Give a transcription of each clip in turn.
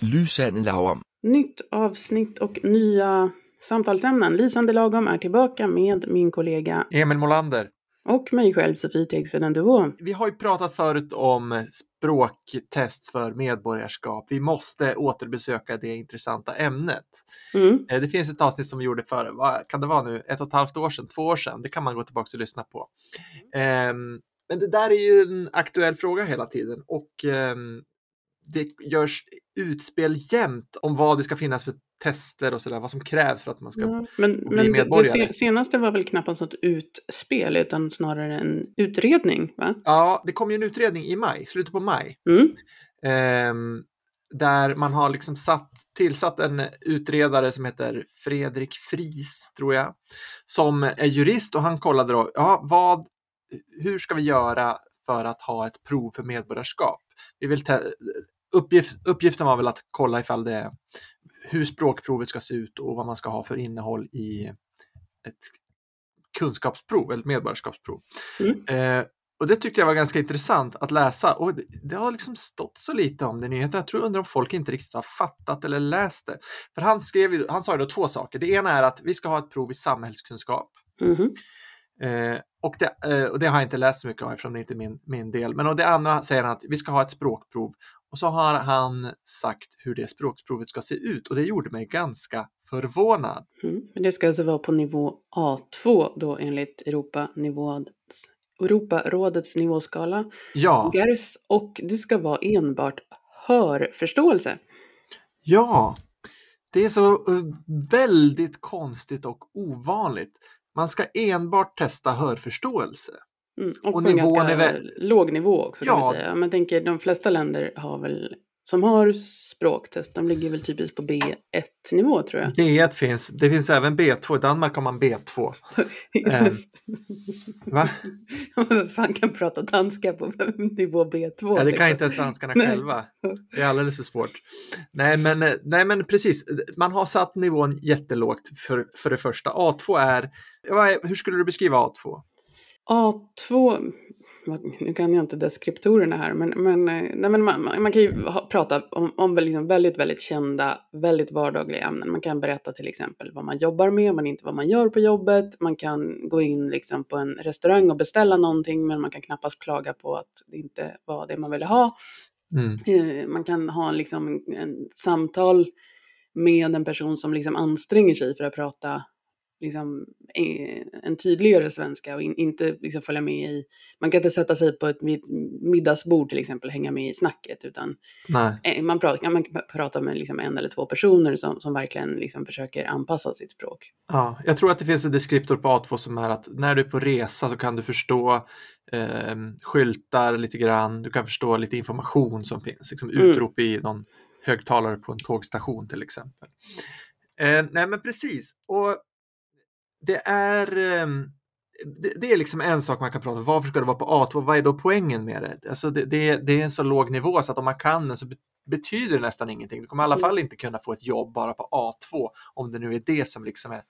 Lysande lagom. Nytt avsnitt och nya samtalsämnen. Lysande lagom är tillbaka med min kollega Emil Molander. och mig själv Sofie Tegsveden Duvå. Vi har ju pratat förut om språktest för medborgarskap. Vi måste återbesöka det intressanta ämnet. Mm. Eh, Det finns ett avsnitt som vi gjorde för, vad kan det vara nu, ett och ett halvt år sedan, två år sedan. Det kan man gå tillbaka och lyssna på. Ehm, Men det där är ju en aktuell fråga hela tiden och ehm, det görs utspel jämt om vad det ska finnas för tester och sådär, vad som krävs för att man ska Ja, men bli men det, det medborgare. se- senaste var väl knappast något utspel utan snarare en utredning, va? Ja, det kom ju en utredning i maj, slutet på maj, Mm. ehm, där man har liksom satt, tillsatt en utredare som heter Fredrik Fris, tror jag, som är jurist och han kollade då, ja, vad, hur ska vi göra för att ha ett prov för medborgarskap? Vi vill uppgift, uppgiften var väl att kolla ifall det hur språkprovet ska se ut och vad man ska ha för innehåll i ett kunskapsprov eller medborgarskapsprov. Mm. Eh, och det tyckte jag var ganska intressant att läsa och det, det har liksom stått så lite om det i nyheterna. Jag tror undrar om folk inte riktigt har fattat eller läst det. För han skrev, han sa ju då två saker. Det ena är att vi ska ha ett prov i samhällskunskap. Mhm. Eh, och, det, eh, och det har jag inte läst så mycket av eftersom det inte är min, min del. Men och det andra säger han att vi ska ha ett språkprov. Och så har han sagt hur det språkprovet ska se ut och det gjorde mig ganska förvånad. Mm. Det ska alltså vara på nivå A2 då enligt Europanivåns, Europarådets nivåskala. Ja, GERS och det ska vara enbart hörförståelse. ja. Det är så eh, väldigt konstigt och ovanligt. Man ska enbart testa hörförståelse. Mm. Och, Och på en ganska är väl- låg nivå också. Ja. Säga. Men tänker de flesta länder har väl, som har språktest, de ligger väl typiskt på B1-nivå tror jag. B1 finns, det finns även B2. I Danmark har man B2. Ehm, Va? Vem fan kan prata danska på nivå B2? Ja, det kan liksom? inte ens danskarna Nej. själva. Det är alldeles för svårt. Nej men, eh, nej, men precis. Man har satt nivån jättelågt för, för det första. A2 är, hur skulle du beskriva A2? A2, vad- nu kan jag inte deskriptorerna här, men, men, eh, nej, men man, man man kan ju ha, prata om, om liksom väldigt, väldigt kända, väldigt vardagliga ämnen. Man kan berätta till exempel vad man jobbar med, men inte vad man gör på jobbet. Man kan gå in liksom på en restaurang och beställa någonting, men man kan knappast klaga på att det inte var det man ville ha. Mm. Eh, Man kan ha liksom en, en samtal med en person som liksom anstränger sig för att prata liksom, eh, en tydligare svenska och in, inte liksom följa med i... Man kan inte sätta sig på ett mid- middagsbord till exempel och hänga med i snacket utan Nej. eh, man, pratar, man kan prata med liksom en eller två personer som, som verkligen liksom försöker anpassa sitt språk. Ja, jag tror att det finns en deskriptor på A2 som är att när du är på resa så kan du förstå eh, skyltar lite grann, du kan förstå lite information som finns, liksom Mm. utrop i någon högtalare på en tågstation till exempel. Eh, nej men precis, och det är ehm, det, är liksom en sak man kan prata om. Varför ska det vara på A2? Vad är då poängen med det? Alltså det, det, det är en så låg nivå så att om man kan den så be- betyder det nästan ingenting. Du kommer i alla Mm. fall inte kunna få ett jobb bara på A2 om det nu är det som liksom är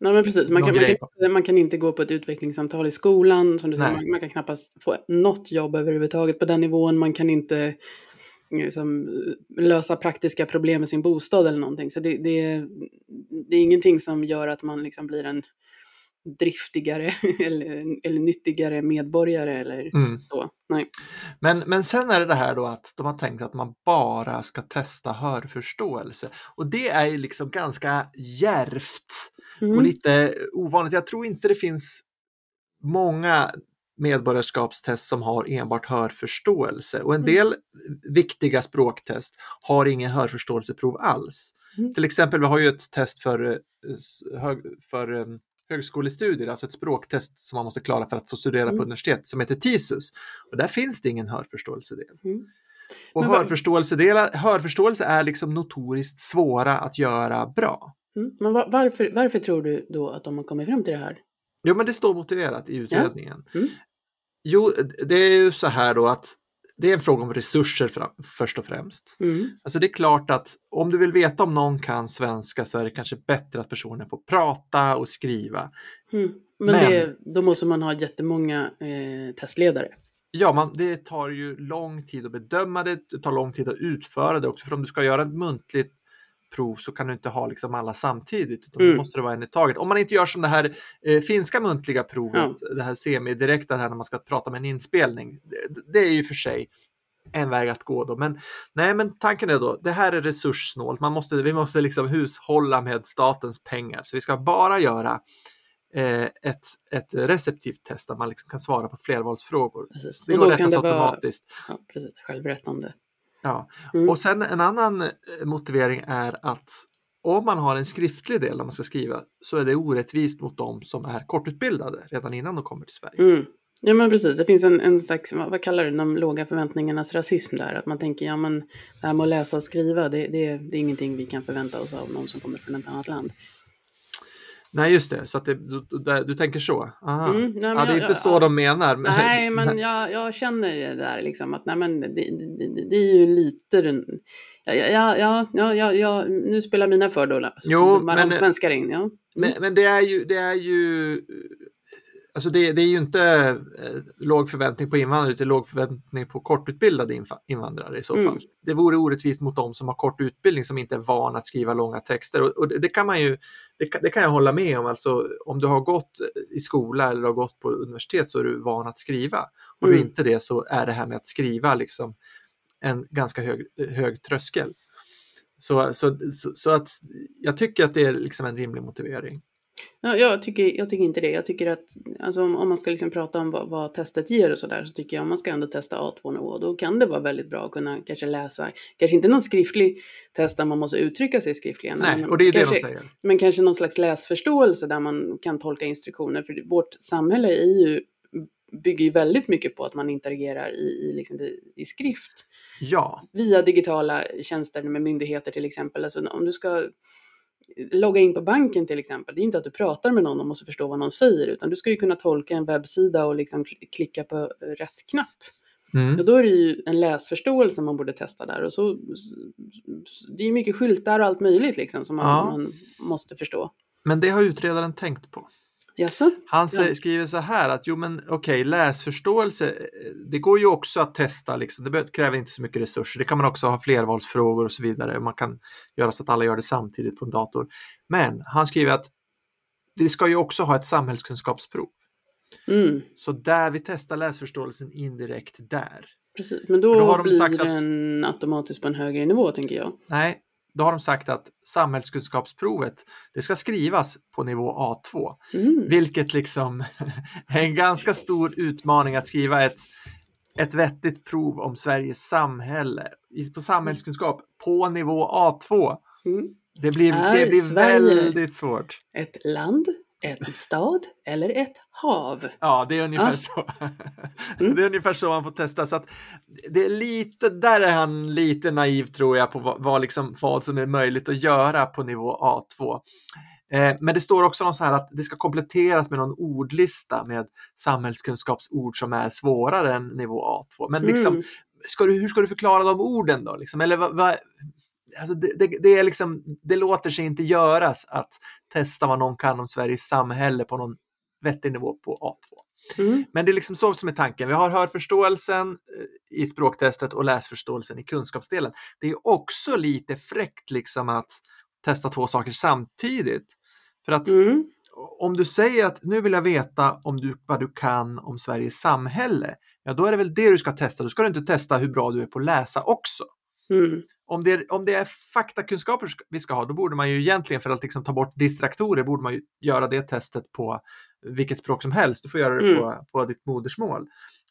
Nej men precis, man kan, man, kan, man kan inte gå på ett utvecklingssamtal i skolan, som du säger, man, man kan knappast få något jobb överhuvudtaget på den nivån, man kan inte liksom, lösa praktiska problem med sin bostad eller någonting. Så det, det, är- det är ingenting som gör att man liksom blir en driftigare eller, eller nyttigare medborgare eller Mm. så. Nej. Men, men sen är det det här då att de har tänkt att man bara ska testa hörförståelse. Och det är ju liksom ganska djärvt och Mm. lite ovanligt. Jag tror inte det finns många medborgarskapstest som har enbart hörförståelse och en Mm. del viktiga språktest har ingen hörförståelseprov alls. Mm. Till exempel, vi har ju ett test för, eh, för eh, högskolestudier, alltså ett språktest som man måste klara för att få studera Mm. på universitet som heter TISUS. Och där finns det ingen hörförståelsedel. Mm. Och Men hörförståelsedelar, hörförståelse är liksom notoriskt svåra att göra bra. Mm. Men va- varför, varför tror du då att de har kommit fram till det här? Jo, men det står motiverat i utredningen. Mm. Jo, det är ju så här då att det är en fråga om resurser fram, först och främst. Mm. Alltså det är klart att om du vill veta om någon kan svenska så är det kanske bättre att personen får prata och skriva. Mm. Men, Men- Det, då måste man ha jättemånga eh, testledare. Ja, man, det tar ju lång tid att bedöma det, det tar lång tid att utföra det också. För om du ska göra ett muntligt prov så kan du inte ha liksom alla samtidigt. Utan Mm. måste det vara en i taget. Om man inte gör som det här eh, finska muntliga provet, Ja. det här semidirekta här när man ska prata med en inspelning. Det, det är ju för sig en väg att gå då. Men nej, men tanken är då, det här är resurssnålt. Man måste, vi måste liksom hushålla med statens pengar. Så vi ska bara göra eh, ett, ett receptivt test där man liksom kan svara på flervalsfrågor. Precis. Det Och går att rättas det vara- automatiskt. Ja, precis. Självrättande. Ja. Mm. Och sen en annan eh, motivering är att om man har en skriftlig del där man ska skriva så är det orättvist mot dem som är kortutbildade redan innan de kommer till Sverige. Mm. Ja men precis, det finns en, en slags, vad kallar du de låga förväntningarnas rasism där. Att man tänker, ja men det här med att läsa och skriva, det, det, det är ingenting vi kan förvänta oss av någon som kommer från ett annat land. Nej, just det, så att det, du, du, du tänker så. Aha. Mm, nej, ja, det är jag- inte jag- så ja. de menar. Men, Nej, men jag, jag känner det där liksom att nej men det, det, det är ju lite ja, ja, ja, ja, ja, nu spelar mina fördomar Jo, men- om svenskar in. Ja. Men, men det är ju, det är ju Alltså det, det är ju inte eh, låg förväntning på invandrare utan låg förväntning på kortutbildade invandrare i så Mm. fall. Det vore orättvist mot de som har kort utbildning som inte är vana att skriva långa texter. Och, och det, det kan man ju, det, kan- det kan jag hålla med om. Alltså om du har gått i skola eller har gått på universitet så är du van att skriva. Du är Mm. inte det så är det här med att skriva liksom en ganska hög, hög tröskel. Så, så, så, så att jag tycker att det är liksom en rimlig motivering. Ja, jag, tycker, jag tycker inte det. Jag tycker att alltså, om, om man ska liksom prata om vad, vad testet ger och sådär så tycker jag om man ska ändå testa A2-nivå då kan det vara väldigt bra att kunna kanske läsa, kanske inte någon skriftlig test där man måste uttrycka sig skriftligen. Nej, men och det är det kanske, de säger. Men kanske någon slags läsförståelse där man kan tolka instruktioner. För vårt samhälle är ju, bygger ju väldigt mycket på att man interagerar i, i, liksom det, i skrift. Ja, Via digitala tjänster med myndigheter till exempel. Alltså om du ska logga in på banken till exempel. Det är inte att du pratar med någon och måste förstå vad någon säger. Utan du ska ju kunna tolka en webbsida och liksom kl- klicka på rätt knapp. mm. Och då är det ju en läsförståelse man borde testa där. Och så, det är ju mycket skyltar och allt möjligt liksom som man, Ja. man måste förstå. men det har utredaren tänkt på. Jaså? Han Ja. skriver så här att jo men okej, läsförståelse, eh, det går ju också att testa, liksom. det kräver inte så mycket resurser. Det kan man också ha flervalsfrågor och så vidare. Man kan göra så att alla gör det samtidigt på en dator. Men han skriver att det ska ju också ha ett samhällskunskapsprov. Mm, Så där vi testar läsförståelsen indirekt där. precis. Men då, Då har de blir sagt att- den automatiskt på en högre nivå tänker jag. Nej, då har de sagt att samhällskunskapsprovet, det ska skrivas på nivå A2. Mm. Vilket liksom är en ganska stor utmaning att skriva ett, ett vettigt prov om Sveriges samhälle på samhällskunskap på nivå A2. Mm. Det blir, Är det blir Sverige- väldigt svårt. Ett land, en stad eller ett hav? Ja, det är ungefär Ja. så. Mm. Det är ungefär så man får testa. Så det är lite, där är han lite naiv tror jag på vad, vad, liksom, vad som är möjligt att göra på nivå A2. Eh, men det står också något så här att det ska kompletteras med någon ordlista med samhällskunskapsord som är svårare än nivå A2. Men liksom, Mm. ska du, hur ska du förklara de orden då? Liksom? Eller vad, vad, alltså det, det, det, är liksom, det låter sig inte göras att testa vad någon kan om Sveriges samhälle på någon vettig nivå på A2. Mm. Men det är liksom så som är tanken. Vi har hörförståelsen eh, i språktestet och läsförståelsen i kunskapsdelen. Det är också lite fräckt liksom att testa två saker samtidigt. För att Mm. om du säger att nu vill jag veta om du, vad du kan om Sveriges samhälle, ja då är det väl det du ska testa. Då ska du inte testa hur bra du är på att läsa också. Mm. Om det, är, om det är faktakunskaper sk- vi ska ha, då borde man ju egentligen för att liksom ta bort distraktorer, borde man ju göra det testet på vilket språk som helst. Du får göra det Mm. på, på ditt modersmål.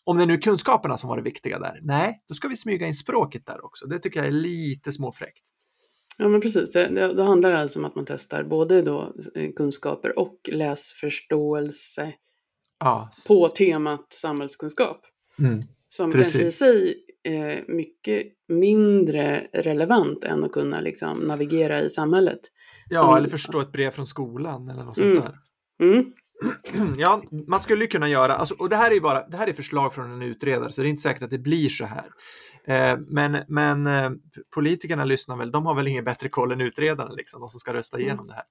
Om det nu är kunskaperna som var det viktiga där, nej, då ska vi smyga in språket där också. Det tycker jag är lite småfräckt. Ja men precis, det, det, då handlar det alltså om att man testar både då eh, kunskaper och läsförståelse Ja, på temat samhällskunskap. mm. Som Precis. kanske i sig är mycket mindre relevant än att kunna liksom navigera i samhället. Ja, Som- eller förstå ett brev från skolan eller något Mm. sånt där. Mm. Ja, man skulle ju kunna göra, alltså, och det här är ju bara, det här är förslag från en utredare, så det är inte säkert att det blir så här. Eh, men men eh, politikerna lyssnar väl, de har väl ingen bättre koll än utredarna, liksom, de som ska rösta igenom det här.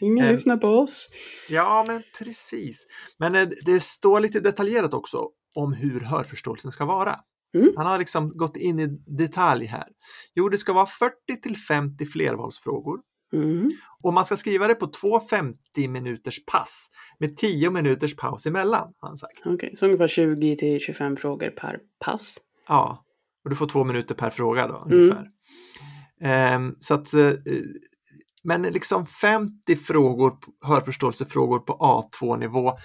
Ingen Eh, lyssnar på oss. Ja, men precis. Men eh, det står lite detaljerat också om hur hörförståelsen ska vara. Mm. Han har liksom gått in i detalj här. Jo, det ska vara 40 till 50 flervalsfrågor Mm. och man ska skriva det på två 50 minuters pass med 10 minuters paus emellan, har han sagt. Okej, så ungefär 20 till 25 frågor per pass. Ja, och du får två minuter per fråga då Mm. ungefär. Ehm, så att, eh, men liksom 50 frågor, hörförståelsefrågor på A2-nivå.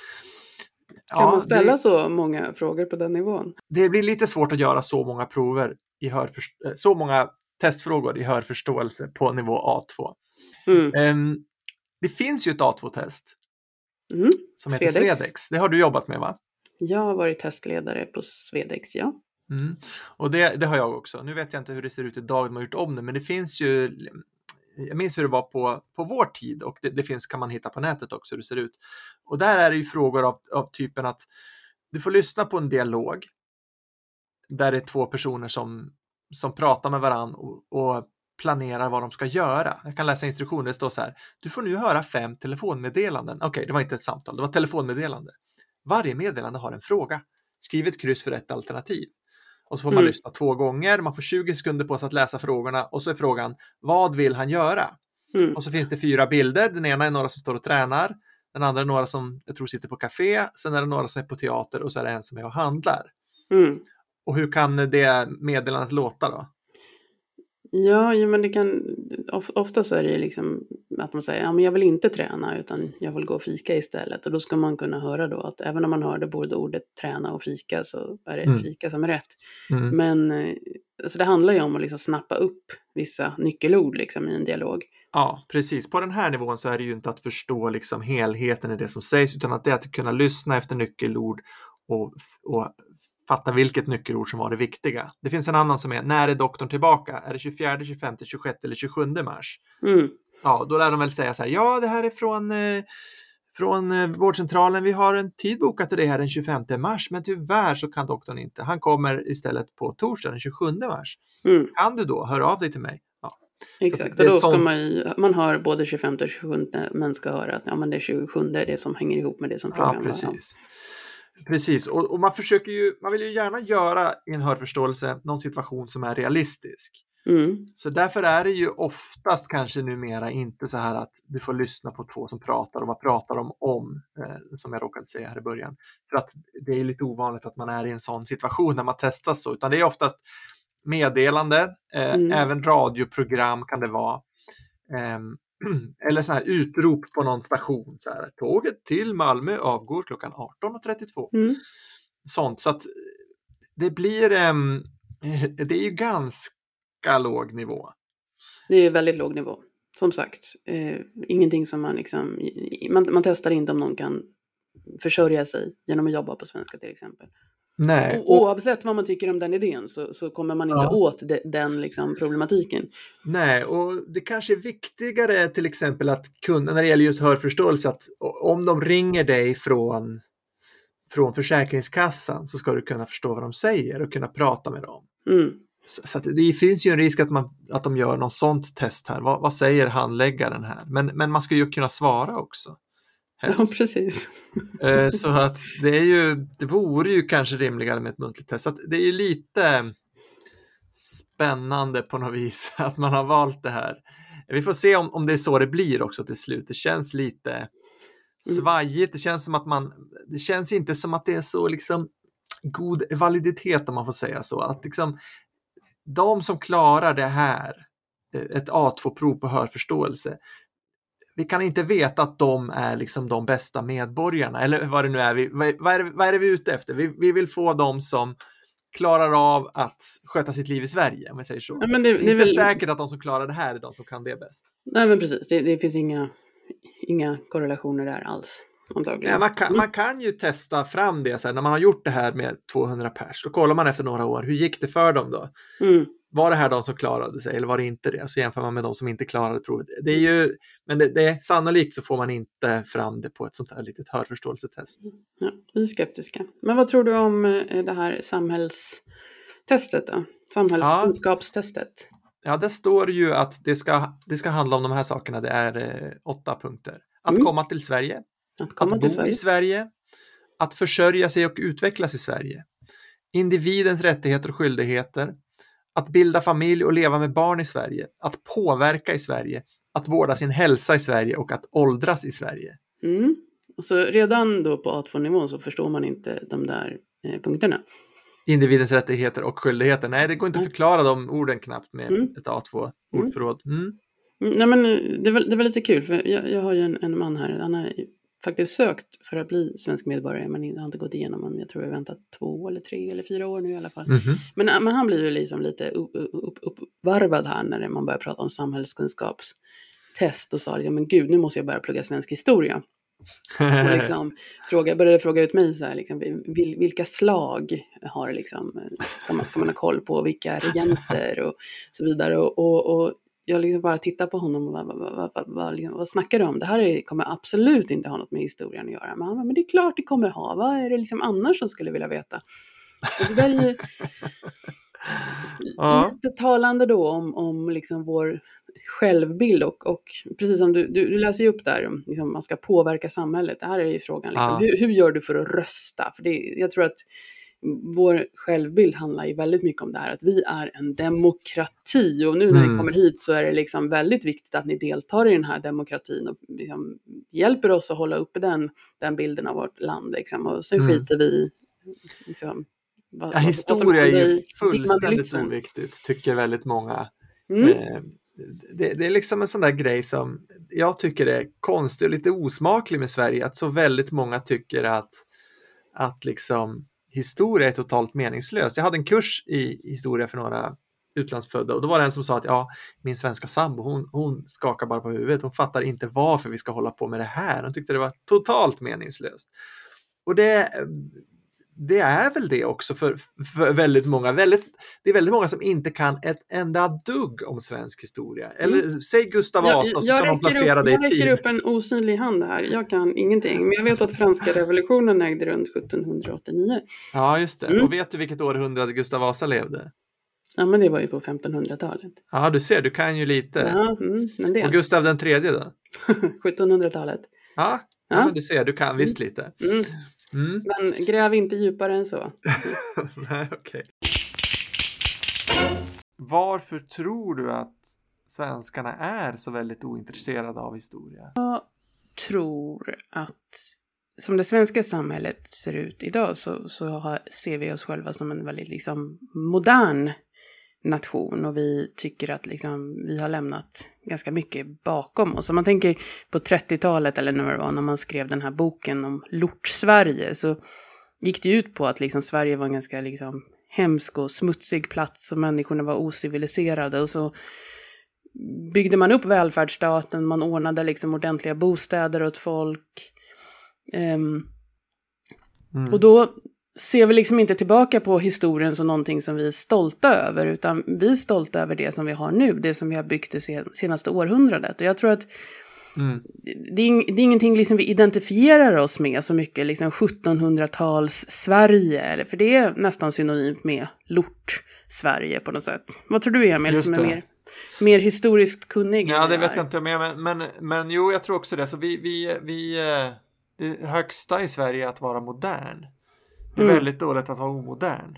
Kan man ställa det, så många frågor på den nivån? det blir lite svårt att göra så många prover i hörförst- eh, så många testfrågor i hörförståelse på nivå A2. Mm. Ehm, det finns ju ett A2-test Mm. som heter Svedex. Svedex. Det har du jobbat med va? Jag har varit testledare på Svedex, ja. Mm. Och det, det har jag också. Nu vet jag inte hur det ser ut idag, de har gjort om det, men det finns ju jag minns hur det var på, på vår tid och det, det finns, kan man hitta på nätet också hur det ser ut. Och där är det ju frågor av, av typen att du får lyssna på en dialog där det är två personer som, som pratar med varandra och, och planerar vad de ska göra. Jag kan läsa instruktioner, det står så här. Du får nu höra fem telefonmeddelanden. Okej, det var inte ett samtal, det var ett telefonmeddelande. Varje meddelande har en fråga. Skriv ett kryss för ett alternativ. Och så får man Mm. lyssna två gånger, man får 20 sekunder på sig att läsa frågorna och så är frågan, vad vill han göra? Mm. Och så finns det fyra bilder, den ena är några som står och tränar, den andra är några som jag tror sitter på café, sen är det några som är på teater och så är det en som är och handlar. Mm. Och hur kan det meddelandet låta då? Ja, jo, men det kan, of, ofta så är det ju liksom att man säger, ja men jag vill inte träna utan jag vill gå och fika istället. Och då ska man kunna höra då att även om man hörde både ordet träna och fika så är det Mm. fika som är rätt. Mm. Men eh, alltså det handlar ju om att liksom snappa upp vissa nyckelord liksom i en dialog. Ja, precis. På den här nivån så är det ju inte att förstå liksom helheten i det som sägs utan att det är att kunna lyssna efter nyckelord och, och fatta vilket nyckelord som var det viktiga. Det finns en annan som är när är doktorn tillbaka? Är det 24, 25, 26 eller 27 mars? Mm. Ja, då lär de väl säga så här. Ja, det här är från eh, från eh, vårdcentralen. Vi har en tid bokat till det här den 25 mars, men tyvärr så kan doktorn inte. Han kommer istället på torsdag den 27 mars. Mm. Kan du då höra av dig till mig? Ja, Exakt, och då ska sånt- man ju, man hör både 25 och 27 men ska höra att ja, men det är 27 det är det som hänger ihop med det som ja frågan var. Precis. Och, och man försöker ju, man vill ju gärna göra i en hörförståelse någon situation som är realistisk. Mm. Så därför är det ju oftast kanske numera inte så här att du får lyssna på två som pratar och vad pratar de om, eh, som jag råkade säga här i början. För att det är lite ovanligt att man är i en sån situation när man testas så, utan det är oftast meddelande, eh, Mm. även radioprogram kan det vara. Ehm, eller så här utrop på någon station, så här, tåget till Malmö avgår klockan 18.32 Mm. sånt. Så att det blir, ehm, det är ju ganska låg nivå. Det är väldigt låg nivå. Som sagt, eh, ingenting som man liksom, man, man testar inte om någon kan försörja sig genom att jobba på svenska till exempel. Nej, Och, oavsett vad man tycker om den idén så, så kommer man inte Ja. åt de, den liksom problematiken. nej, och det kanske är viktigare till exempel att kunna, när det gäller just hörförståelse, att om de ringer dig från, från Försäkringskassan så ska du kunna förstå vad de säger och kunna prata med dem. Mm. Så, så det finns ju en risk att, man, att de gör något sånt test här. Vad, vad säger handläggaren här? Men, men man ska ju kunna svara också. Ja, helst. precis. Eh, Så att det är ju, det vore ju kanske rimligare med ett muntligt test. Så att det är ju lite spännande på något vis att man har valt det här. Vi får se om, om det är så det blir också till slut. Det känns lite svajigt. Det känns som att man, det känns inte som att det är så liksom god validitet om man får säga så. Att liksom de som klarar det här, eh, ett A2-prov på hörförståelse, vi kan inte veta att de är liksom de bästa medborgarna, eller vad det nu är. Vi, vad, är det, vad är det vi är ute efter? Vi, vi vill få de som klarar av att sköta sitt liv i Sverige, om vi säger så. Ja, men det, det är inte väl, säkert att de som klarar det här är de som kan det bäst. nej men precis, det, det finns inga, inga korrelationer där alls. Ja, man, kan, man kan ju testa fram det, så här, när man har gjort det här med 200 pers, då kollar man efter några år, hur gick det för dem då? Mm. Var det här de som klarade sig eller var det inte det? Så jämför man med de som inte klarade provet. Det är ju, men det, det, sannolikt så får man inte fram det på ett sånt här litet hörförståelsetest. Ja, vi är skeptiska. Men vad tror du om eh, det här samhällstestet då? Samhällskunskapstestet. Ja, det står ju att det ska, det ska handla om de här sakerna. Det är eh, åtta punkter. Att Mm. komma till Sverige, Att komma att bo Sverige. i Sverige, att försörja sig och utvecklas i Sverige, individens rättigheter och skyldigheter, att bilda familj och leva med barn i Sverige, att påverka i Sverige, att vårda sin hälsa i Sverige och att åldras i Sverige. Mm. Så redan då på A2-nivån så förstår man inte de där eh, punkterna. Individens rättigheter och skyldigheter. Nej, det går inte att förklara de orden knappt med Mm. ett A2-ordförråd. Mm. Mm, Nej, men eh, det var, det var lite kul, för jag, jag har ju en, en man här, han ju faktiskt sökt för att bli svensk medborgare, men har inte gått igenom, men jag tror jag väntat två eller tre eller fyra år nu i alla fall. Mhm. Men, eh, men han blir ju liksom lite upp, upp, uppvarvad här när man börjar prata om samhällskunskapstest och sa, ja men gud, nu måste jag börja plugga svensk historia. Och liksom fråga, började fråga ut mig så här, liksom, vil, vilka slag har liksom, ska, man, ska man ha koll på, vilka regenter och så vidare. Och, och, och jag liksom bara tittar på honom och vad, vad, vad, vad, liksom, vad snackar du om? Det här är, kommer absolut inte ha något med historien att göra. Men han bara, men det är klart det kommer ha. Vad är det liksom annars som skulle vilja veta? Och det där är ju Ja. lite talande då om, om liksom vår självbild och, och precis som du, du, du läser ju upp där, om liksom man ska påverka samhället. Det här är ju frågan, liksom, Ja. hur, hur gör du för att rösta? För det, jag tror att vår självbild handlar ju väldigt mycket om det här att vi är en demokrati och nu när Mm. ni kommer hit så är det liksom väldigt viktigt att ni deltar i den här demokratin och liksom hjälper oss att hålla uppe den, den bilden av vårt land. Liksom. Och sen Mm. skiter vi liksom, vad, Ja, historia är ju fullständigt oviktigt, tycker väldigt många. Mm. Eh, det, det är liksom en sån där grej som jag tycker är konstig och lite osmaklig med Sverige, att så väldigt många tycker att, att liksom historia är totalt meningslöst. Jag hade en kurs i historia för några utlandsfödda och då var det en som sa att ja, min svenska sambo, hon, hon skakar bara på huvudet, hon fattar inte varför vi ska hålla på med det här. Hon tyckte det var totalt meningslöst. Och det, det är väl det också för, för väldigt många. Väldigt, det är väldigt många som inte kan ett enda dugg om svensk historia. Eller säg Gustav Jag, Vasa så jag, ska de räcker placera upp, det jag i räcker tid. upp en osynlig hand här. Jag kan ingenting. Men jag vet att franska revolutionen ägde rum 1789. Ja, just det. Mm. Och vet du vilket århundrade Gustav Vasa levde? Ja, men det var ju på 1500-talet. Ja, du ser, du kan ju lite. Ja, mm, en Och del. Gustav den tredje då? 1700-talet. Ja, ja. Ja. men du ser, du kan visst lite. Mm. Men gräv inte djupare än så. Nej, okej. Varför tror du att svenskarna är så väldigt ointresserade av historia? tror att som det svenska samhället ser ut idag så, så har, ser vi oss själva som en väldigt liksom, modern nation och vi tycker att liksom, vi har lämnat ganska mycket bakom oss. Om man tänker på 30-talet eller när det var när man skrev den här boken om Lort-Sverige så gick det ut på att liksom, Sverige var en ganska liksom, hemsk och smutsig plats och människorna var ociviliserade och så byggde man upp välfärdsstaten, man ordnade liksom ordentliga bostäder åt folk. Ehm, Mm. och då ser vi liksom inte tillbaka på historien som någonting som vi är stolta över, utan vi är stolta över det som vi har nu, det som vi har byggt det sen- senaste århundradet. Och jag tror att Mm. det är, det är ingenting liksom vi identifierar oss med så mycket, liksom 1700-tals Sverige, för det är nästan synonymt med lort-Sverige på något sätt. Vad tror du Emil, Just som är det. mer, mer historiskt kunnig? Ja, det vet jag inte är, men, men, men jo, jag tror också det. Så vi, vi, vi, eh, det högsta i Sverige är att vara modern. Det är Mm. väldigt dåligt att vara omodern.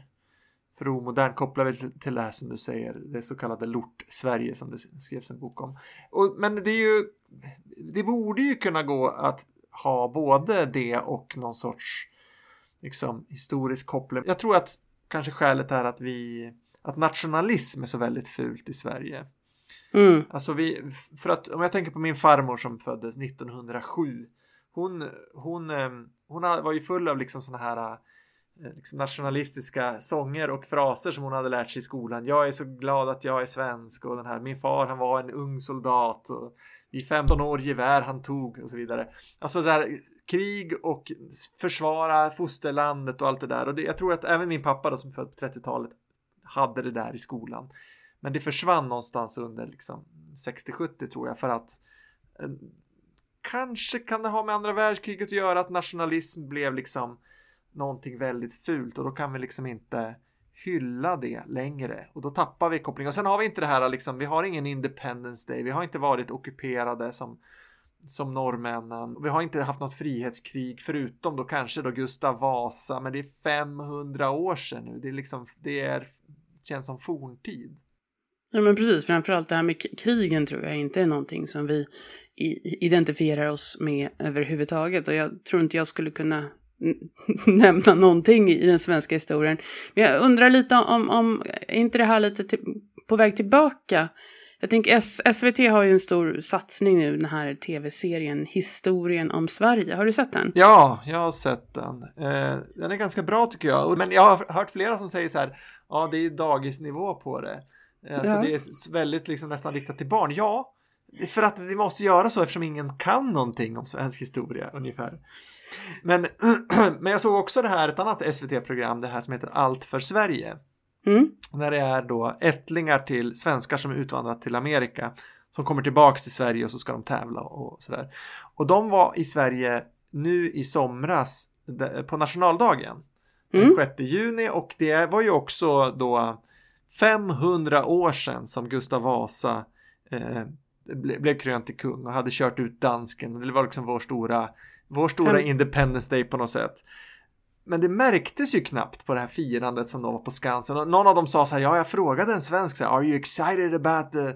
För omodern kopplar vi till- det här som du säger, det så kallade lort-Sverige som det skrevs en bok om. Och, men det är ju, det borde ju kunna gå att ha både det och någon sorts liksom, historisk koppling. Jag tror att kanske skälet är att vi, att nationalism är så väldigt fult i Sverige. Mm, Alltså vi, för att om jag tänker på min farmor som föddes 1907. Hon, hon, eh, hon var ju full av liksom såna här Eh, liksom nationalistiska sånger och fraser som hon hade lärt sig i skolan. Jag är så glad att jag är svensk och den här min far han var en ung soldat och i 15 år gevär han tog och så vidare. Alltså det här krig och försvara fosterlandet och allt det där. Och det, jag tror att även min pappa då som född på 30-talet hade det där i skolan. Men det försvann någonstans under liksom 60-70 tror jag för att eh, kanske kan det ha med andra världskriget att göra att nationalism blev liksom någonting väldigt fult och då kan vi liksom inte hylla det längre och då tappar vi kopplingen. Och sen har vi inte det här liksom, vi har ingen Independence Day, vi har inte varit ockuperade som som norrmännen. Vi har inte haft något frihetskrig förutom då kanske då Gustav Vasa, men det är 500 år sedan nu. Det är liksom, det är, känns som forntid. Ja men precis, framförallt det här med krigen tror jag inte är någonting som vi identifierar oss med överhuvudtaget. Och jag tror inte jag skulle kunna nämna någonting i den svenska historien. Men jag undrar lite om, om är inte det här lite till, på väg tillbaka? Jag tänker SVT har ju en stor satsning nu, den här tv-serien Historien om Sverige. Har du sett den? Ja, jag har sett den. Eh, den är ganska bra tycker jag. Men jag har hört flera som säger så här, ja det är dagisnivå på det. Alltså ja. det är väldigt liksom nästan riktat till barn. Ja, för att vi måste göra så eftersom ingen kan någonting om svensk historia ungefär. Men, men jag såg också det här, ett annat SVT-program, det här som heter Allt för Sverige. Mm. När det är då ättlingar till svenskar som är utvandrat till Amerika som kommer tillbaks till Sverige och så ska de tävla och sådär. Och de var i Sverige nu i somras på nationaldagen. Den 6 mm. juni och det var ju också då 500 år sedan som Gustav Vasa eh, blev krönt till kung och hade kört ut dansken. Det var liksom vår stora, vår stora mm. Independence Day på något sätt. Men det märktes ju knappt på det här firandet som de var på Skansen. Och någon av dem sa så här, ja jag frågade en svensk så här, Are you excited about the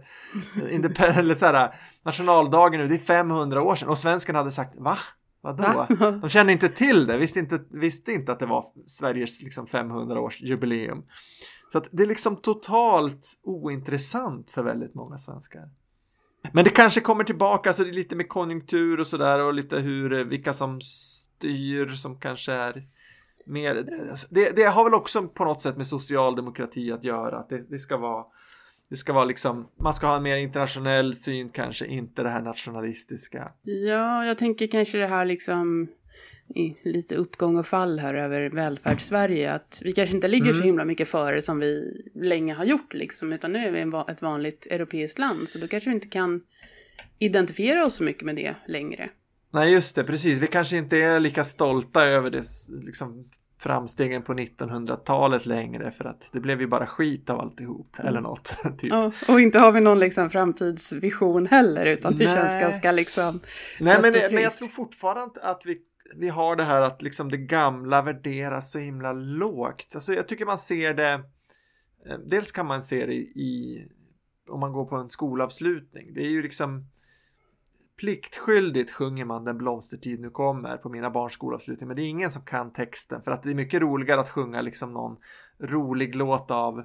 independence, eller så här, nationaldagen nu, det är 500 år sedan. Och svensken hade sagt, va? Vadå? Va? De kände inte till det, visste inte, visste inte att det var Sveriges liksom 500 års jubileum. Så det är liksom totalt ointressant för väldigt många svenskar. Men det kanske kommer tillbaka, så det är lite med konjunktur och sådär och lite hur, eh, vilka som styr som kanske är mer, alltså, det, det har väl också på något sätt med socialdemokrati att göra, att det, det ska vara det ska vara liksom, man ska ha en mer internationell syn kanske, inte det här nationalistiska. Ja, jag tänker kanske det här liksom lite uppgång och fall här över välfärdssverige. Att vi kanske inte ligger mm. så himla mycket före som vi länge har gjort liksom, utan nu är vi ett vanligt europeiskt land, så då kanske vi inte kan identifiera oss så mycket med det längre. Nej, just det, precis. Vi kanske inte är lika stolta över det liksom, framstegen på 1900-talet längre för att det blev ju bara skit av alltihop mm. eller något. Typ. Och, och, inte har vi någon liksom framtidsvision heller utan det Nej. känns ganska liksom Nej men, det, men jag tror fortfarande att vi, vi har det här att liksom det gamla värderas så himla lågt. Alltså jag tycker man ser det eh, Dels kan man se det i, om man går på en skolavslutning. Det är ju liksom pliktskyldigt sjunger man Den blomstertid nu kommer på mina barns skolavslutning men det är ingen som kan texten för att det är mycket roligare att sjunga liksom någon rolig låt av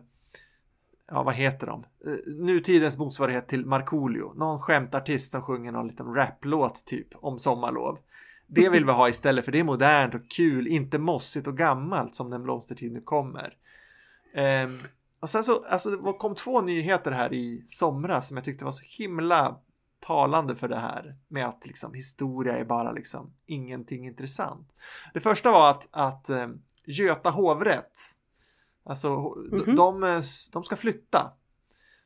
ja vad heter de? Eh, nutidens motsvarighet till Markoolio. Någon skämtartist som sjunger någon liten raplåt typ om sommarlov. Det vill vi ha istället för det är modernt och kul, inte mossigt och gammalt som Den blomstertid nu kommer. Um, och sen så, alltså det kom två nyheter här i somras som jag tyckte var så himla talande för det här med att liksom historia är bara liksom ingenting intressant. Det första var att, att eh, Göta hovrätt, alltså mm -hmm. de, de ska flytta.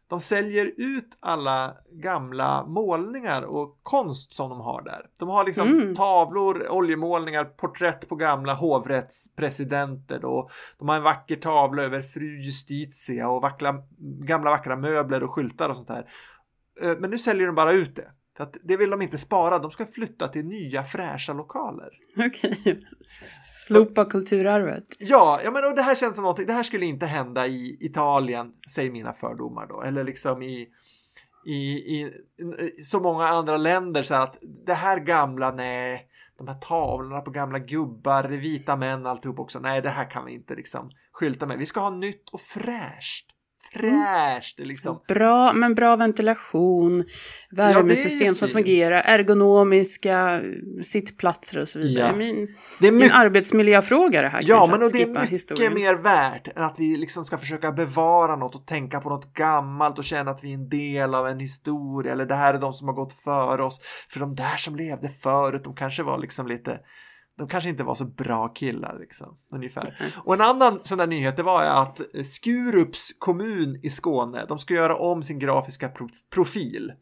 De säljer ut alla gamla målningar och konst som de har där. De har liksom mm. tavlor, oljemålningar, porträtt på gamla hovrättspresidenter då. De har en vacker tavla över fru Justitia och vackla, gamla vackra möbler och skyltar och sånt där. Eh, men nu säljer de bara ut det. För att det vill de inte spara, de ska flytta till nya fräscha lokaler. Okej, okay. slopa kulturarvet. Ja, ja men och det här känns som någonting, det här skulle inte hända i Italien, säger mina fördomar då, eller liksom i, i, i, i så många andra länder så att det här gamla, nej, de här tavlorna på gamla gubbar, vita män, alltihop också, nej det här kan vi inte liksom skylta med. Vi ska ha nytt och fräscht fräscht. Liksom. Bra, men bra ventilation, värmesystem ja, som fungerar, ergonomiska sittplatser och så vidare. Ja. Min, det är mycket... en arbetsmiljöfråga det här. Ja, men och det är mycket historien. mer värt än att vi liksom ska försöka bevara något och tänka på något gammalt och känna att vi är en del av en historia eller det här är de som har gått före oss. För de där som levde förut, de kanske var liksom lite de kanske inte var så bra killar liksom, ungefär. Och en annan sån där nyhet det var att Skurups kommun i Skåne, de ska göra om sin grafiska pro profil.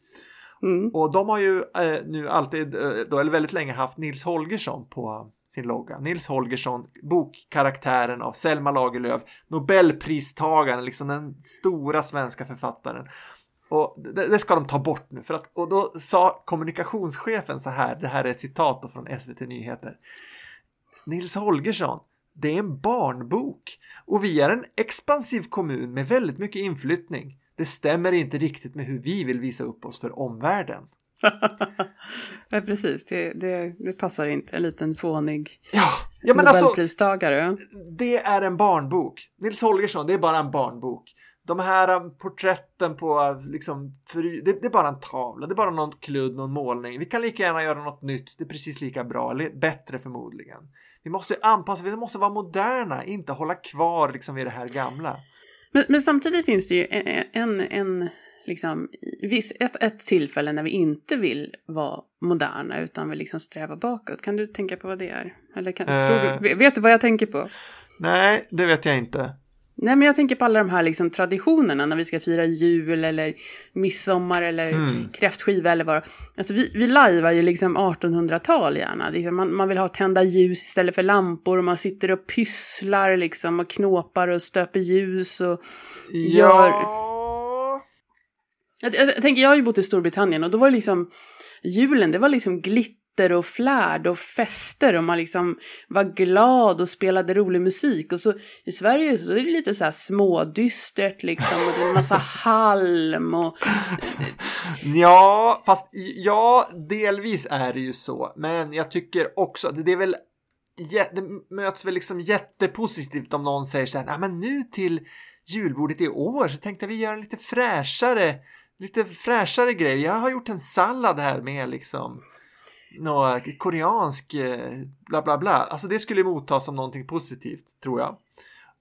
Mm. Och de har ju eh, nu alltid, eh, då, eller väldigt länge haft Nils Holgersson på sin logga. Nils Holgersson, bokkaraktären av Selma Lagerlöf, Nobelpristagaren, liksom den stora svenska författaren. Och det, det, ska de ta bort nu. För att, och då sa kommunikationschefen så här, det här är ett citat från SVT Nyheter. Nils Holgersson, det är en barnbok och vi är en expansiv kommun med väldigt mycket inflyttning. Det stämmer inte riktigt med hur vi vill visa upp oss för omvärlden. ja, precis. Det, det, det, passar inte. En liten fånig ja, ja, men alltså, Nobelpristagare. Alltså, det är en barnbok. Nils Holgersson, det är bara en barnbok. De här um, porträtten på liksom, för, det, det, är bara en tavla, det är bara någon kludd, någon målning. Vi kan lika gärna göra något nytt, det är precis lika bra, eller bättre förmodligen. Vi måste anpassa, vi måste vara moderna, inte hålla kvar liksom vid det här gamla. Men, men samtidigt finns det ju en, en, en liksom, ett, ett tillfälle när vi inte vill vara moderna utan vill liksom sträva bakåt. Kan du tänka på vad det är? Eller kan, uh, tror du, vet du vad jag tänker på? Nej, det vet jag inte. Nej, men jag tänker på alla de här liksom traditionerna när vi ska fira jul eller midsommar eller mm. kräftskiva eller vad. Alltså vi, vi lajvar ju liksom 1800-tal gärna. Liksom man, man vill ha tända ljus istället för lampor och man sitter och pysslar liksom och knåpar och stöper ljus och ja. gör... Jag, jag, jag tänker, jag har ju bott i Storbritannien och då var det liksom julen, det var liksom glitter och flärd och fester och man liksom var glad och spelade rolig musik. Och så i Sverige så är det lite så här smådystert liksom och det är en massa halm och... Ja, fast ja, delvis är det ju så. Men jag tycker också, det är väl det möts väl liksom jättepositivt om någon säger så här, nej men nu till julbordet i år så tänkte vi göra en lite fräschare, lite fräschare grej. Jag har gjort en sallad här med liksom något koreansk eh, bla bla bla. Alltså det skulle mottas som någonting positivt tror jag.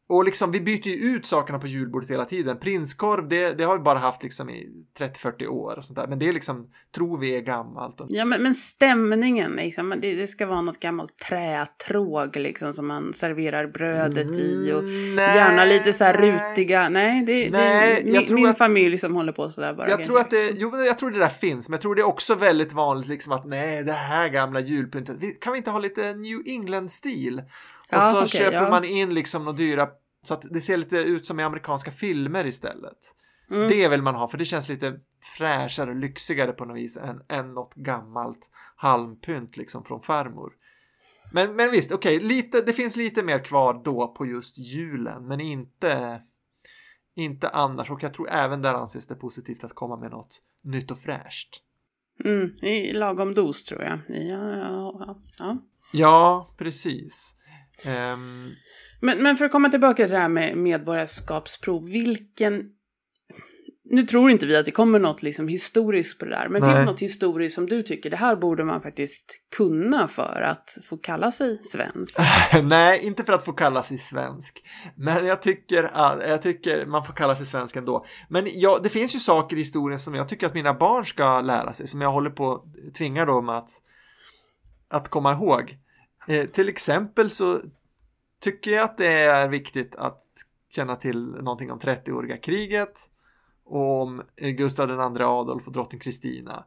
Och liksom vi byter ju ut sakerna på julbordet hela tiden. Prinskorv, det, det har vi bara haft liksom i 30-40 år och sånt där. Men det är liksom, tror vi är gammalt. Och... Ja, men, men stämningen liksom. Det, det, ska vara något gammalt trätråg liksom som man serverar brödet mm, i. Och nej, gärna lite så här rutiga. Nej, det, nej, det är min, att, familj som håller på sådär bara. Jag tror att det, jo, jag tror det där finns. Men jag tror det är också väldigt vanligt liksom att nej, det här gamla julpyntet. Kan vi inte ha lite New England-stil? Och ja, så okay, köper ja. man in liksom några dyra så att det ser lite ut som i amerikanska filmer istället. Mm. Det vill man ha för det känns lite fräschare och lyxigare på något vis än, än något gammalt halmpynt liksom från farmor. Men, men visst, okej, okay, det finns lite mer kvar då på just julen, men inte, inte annars. Och jag tror även där anses det positivt att komma med något nytt och fräscht. Mm, i lagom dos tror jag. Ja, ja, ja. ja precis. Um, men, men för att komma tillbaka till det här med medborgarskapsprov, vilken... Nu tror inte vi att det kommer något liksom historiskt på det där, men Nej. finns det något historiskt som du tycker, det här borde man faktiskt kunna för att få kalla sig svensk? Nej, inte för att få kalla sig svensk, men jag tycker, jag tycker man får kalla sig svensk ändå. Men ja, det finns ju saker i historien som jag tycker att mina barn ska lära sig, som jag håller på att tvinga dem att, att komma ihåg. Eh, till exempel så tycker jag att det är viktigt att känna till någonting om 30-åriga kriget och om Gustav II Adolf och drottning Kristina.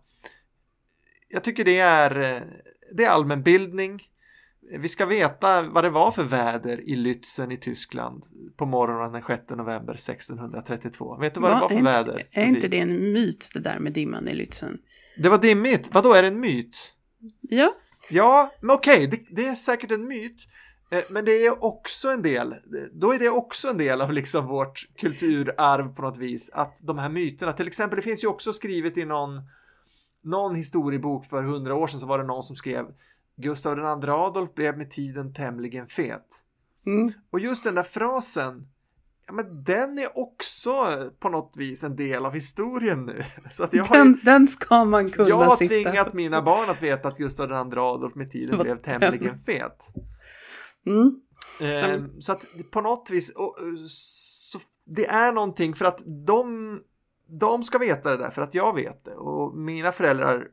Jag tycker det är, det är allmänbildning. Vi ska veta vad det var för väder i Lützen i Tyskland på morgonen den 6 november 1632. Vet du vad Va, det var för är väder? Är inte det en myt det där med dimman i Lützen? Det var dimmigt. Vad då är det en myt? Ja. Ja, men okej, okay, det, det, är säkert en myt. Eh, men det är också en del, då är det också en del av liksom vårt kulturarv på något vis. Att de här myterna, till exempel det finns ju också skrivet i någon, någon historiebok för hundra år sedan så var det någon som skrev Gustav II Adolf blev med tiden tämligen fet. Mm. Och just den där frasen, ja men den är också på något vis en del av historien nu. Så att jag har den, den ska man kunna Jag har sitta. tvingat mina barn att veta att Gustav II Adolf med tiden blev tämligen fet. Mm. Eh, så att på något vis, och, så, det är någonting för att de, de ska veta det där för att jag vet det och mina föräldrar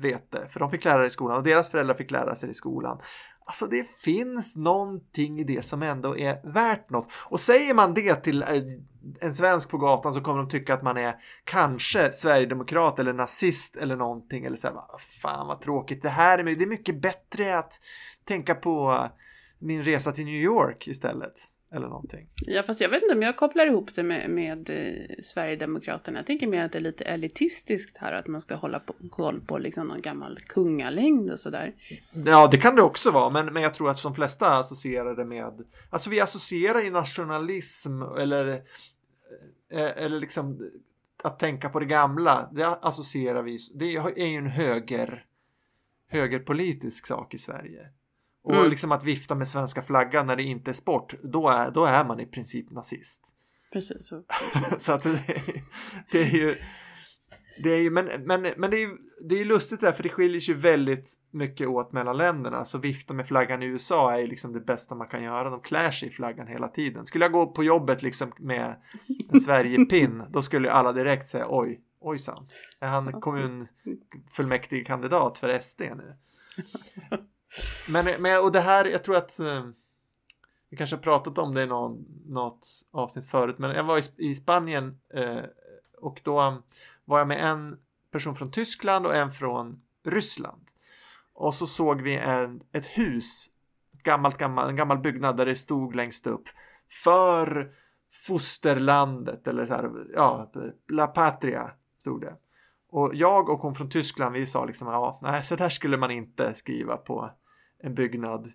vet det för de fick lära det i skolan och deras föräldrar fick lära sig det i skolan. Alltså det finns någonting i det som ändå är värt något. Och säger man det till eh, en svensk på gatan så kommer de tycka att man är kanske sverigedemokrat eller nazist eller någonting. Eller så här, fan vad tråkigt. Det här är, det är mycket bättre att tänka på min resa till New York istället eller någonting. Ja, fast jag vet inte om jag kopplar ihop det med, med eh, Sverigedemokraterna. Jag tänker mer att det är lite elitistiskt här, att man ska hålla på, koll på liksom någon gammal kungalängd och sådär. Ja, det kan det också vara, men, men jag tror att de flesta associerar det med, alltså vi associerar ju nationalism eller, eh, eller liksom att tänka på det gamla, det associerar vi, det är ju en höger, högerpolitisk sak i Sverige. Och Mm. liksom att vifta med svenska flaggan när det inte är sport, då är, då är man i princip nazist. Precis. Så. Så att det, är- det är ju, det är ju, men, men, men det är det är lustigt där, för det skiljer sig väldigt mycket åt mellan länderna. Så vifta med flaggan i USA är ju liksom det bästa man kan göra. De klär sig i flaggan hela tiden. Skulle jag gå på jobbet liksom med en Sverigepinn, då skulle alla direkt säga oj, ojsan, är han kommunfullmäktigekandidat för SD nu? Men, men och det här, jag tror att eh, vi kanske har pratat om det i någon, något avsnitt förut, men jag var i, i Spanien eh, och då um, var jag med en person från Tyskland och en från Ryssland. Och så såg vi en, ett hus, ett gammalt, gammalt, en gammal byggnad där det stod längst upp för fosterlandet eller så här, ja, La Patria stod det. Och jag och hon från Tyskland, vi sa liksom, ja, nej, så där skulle man inte skriva på en byggnad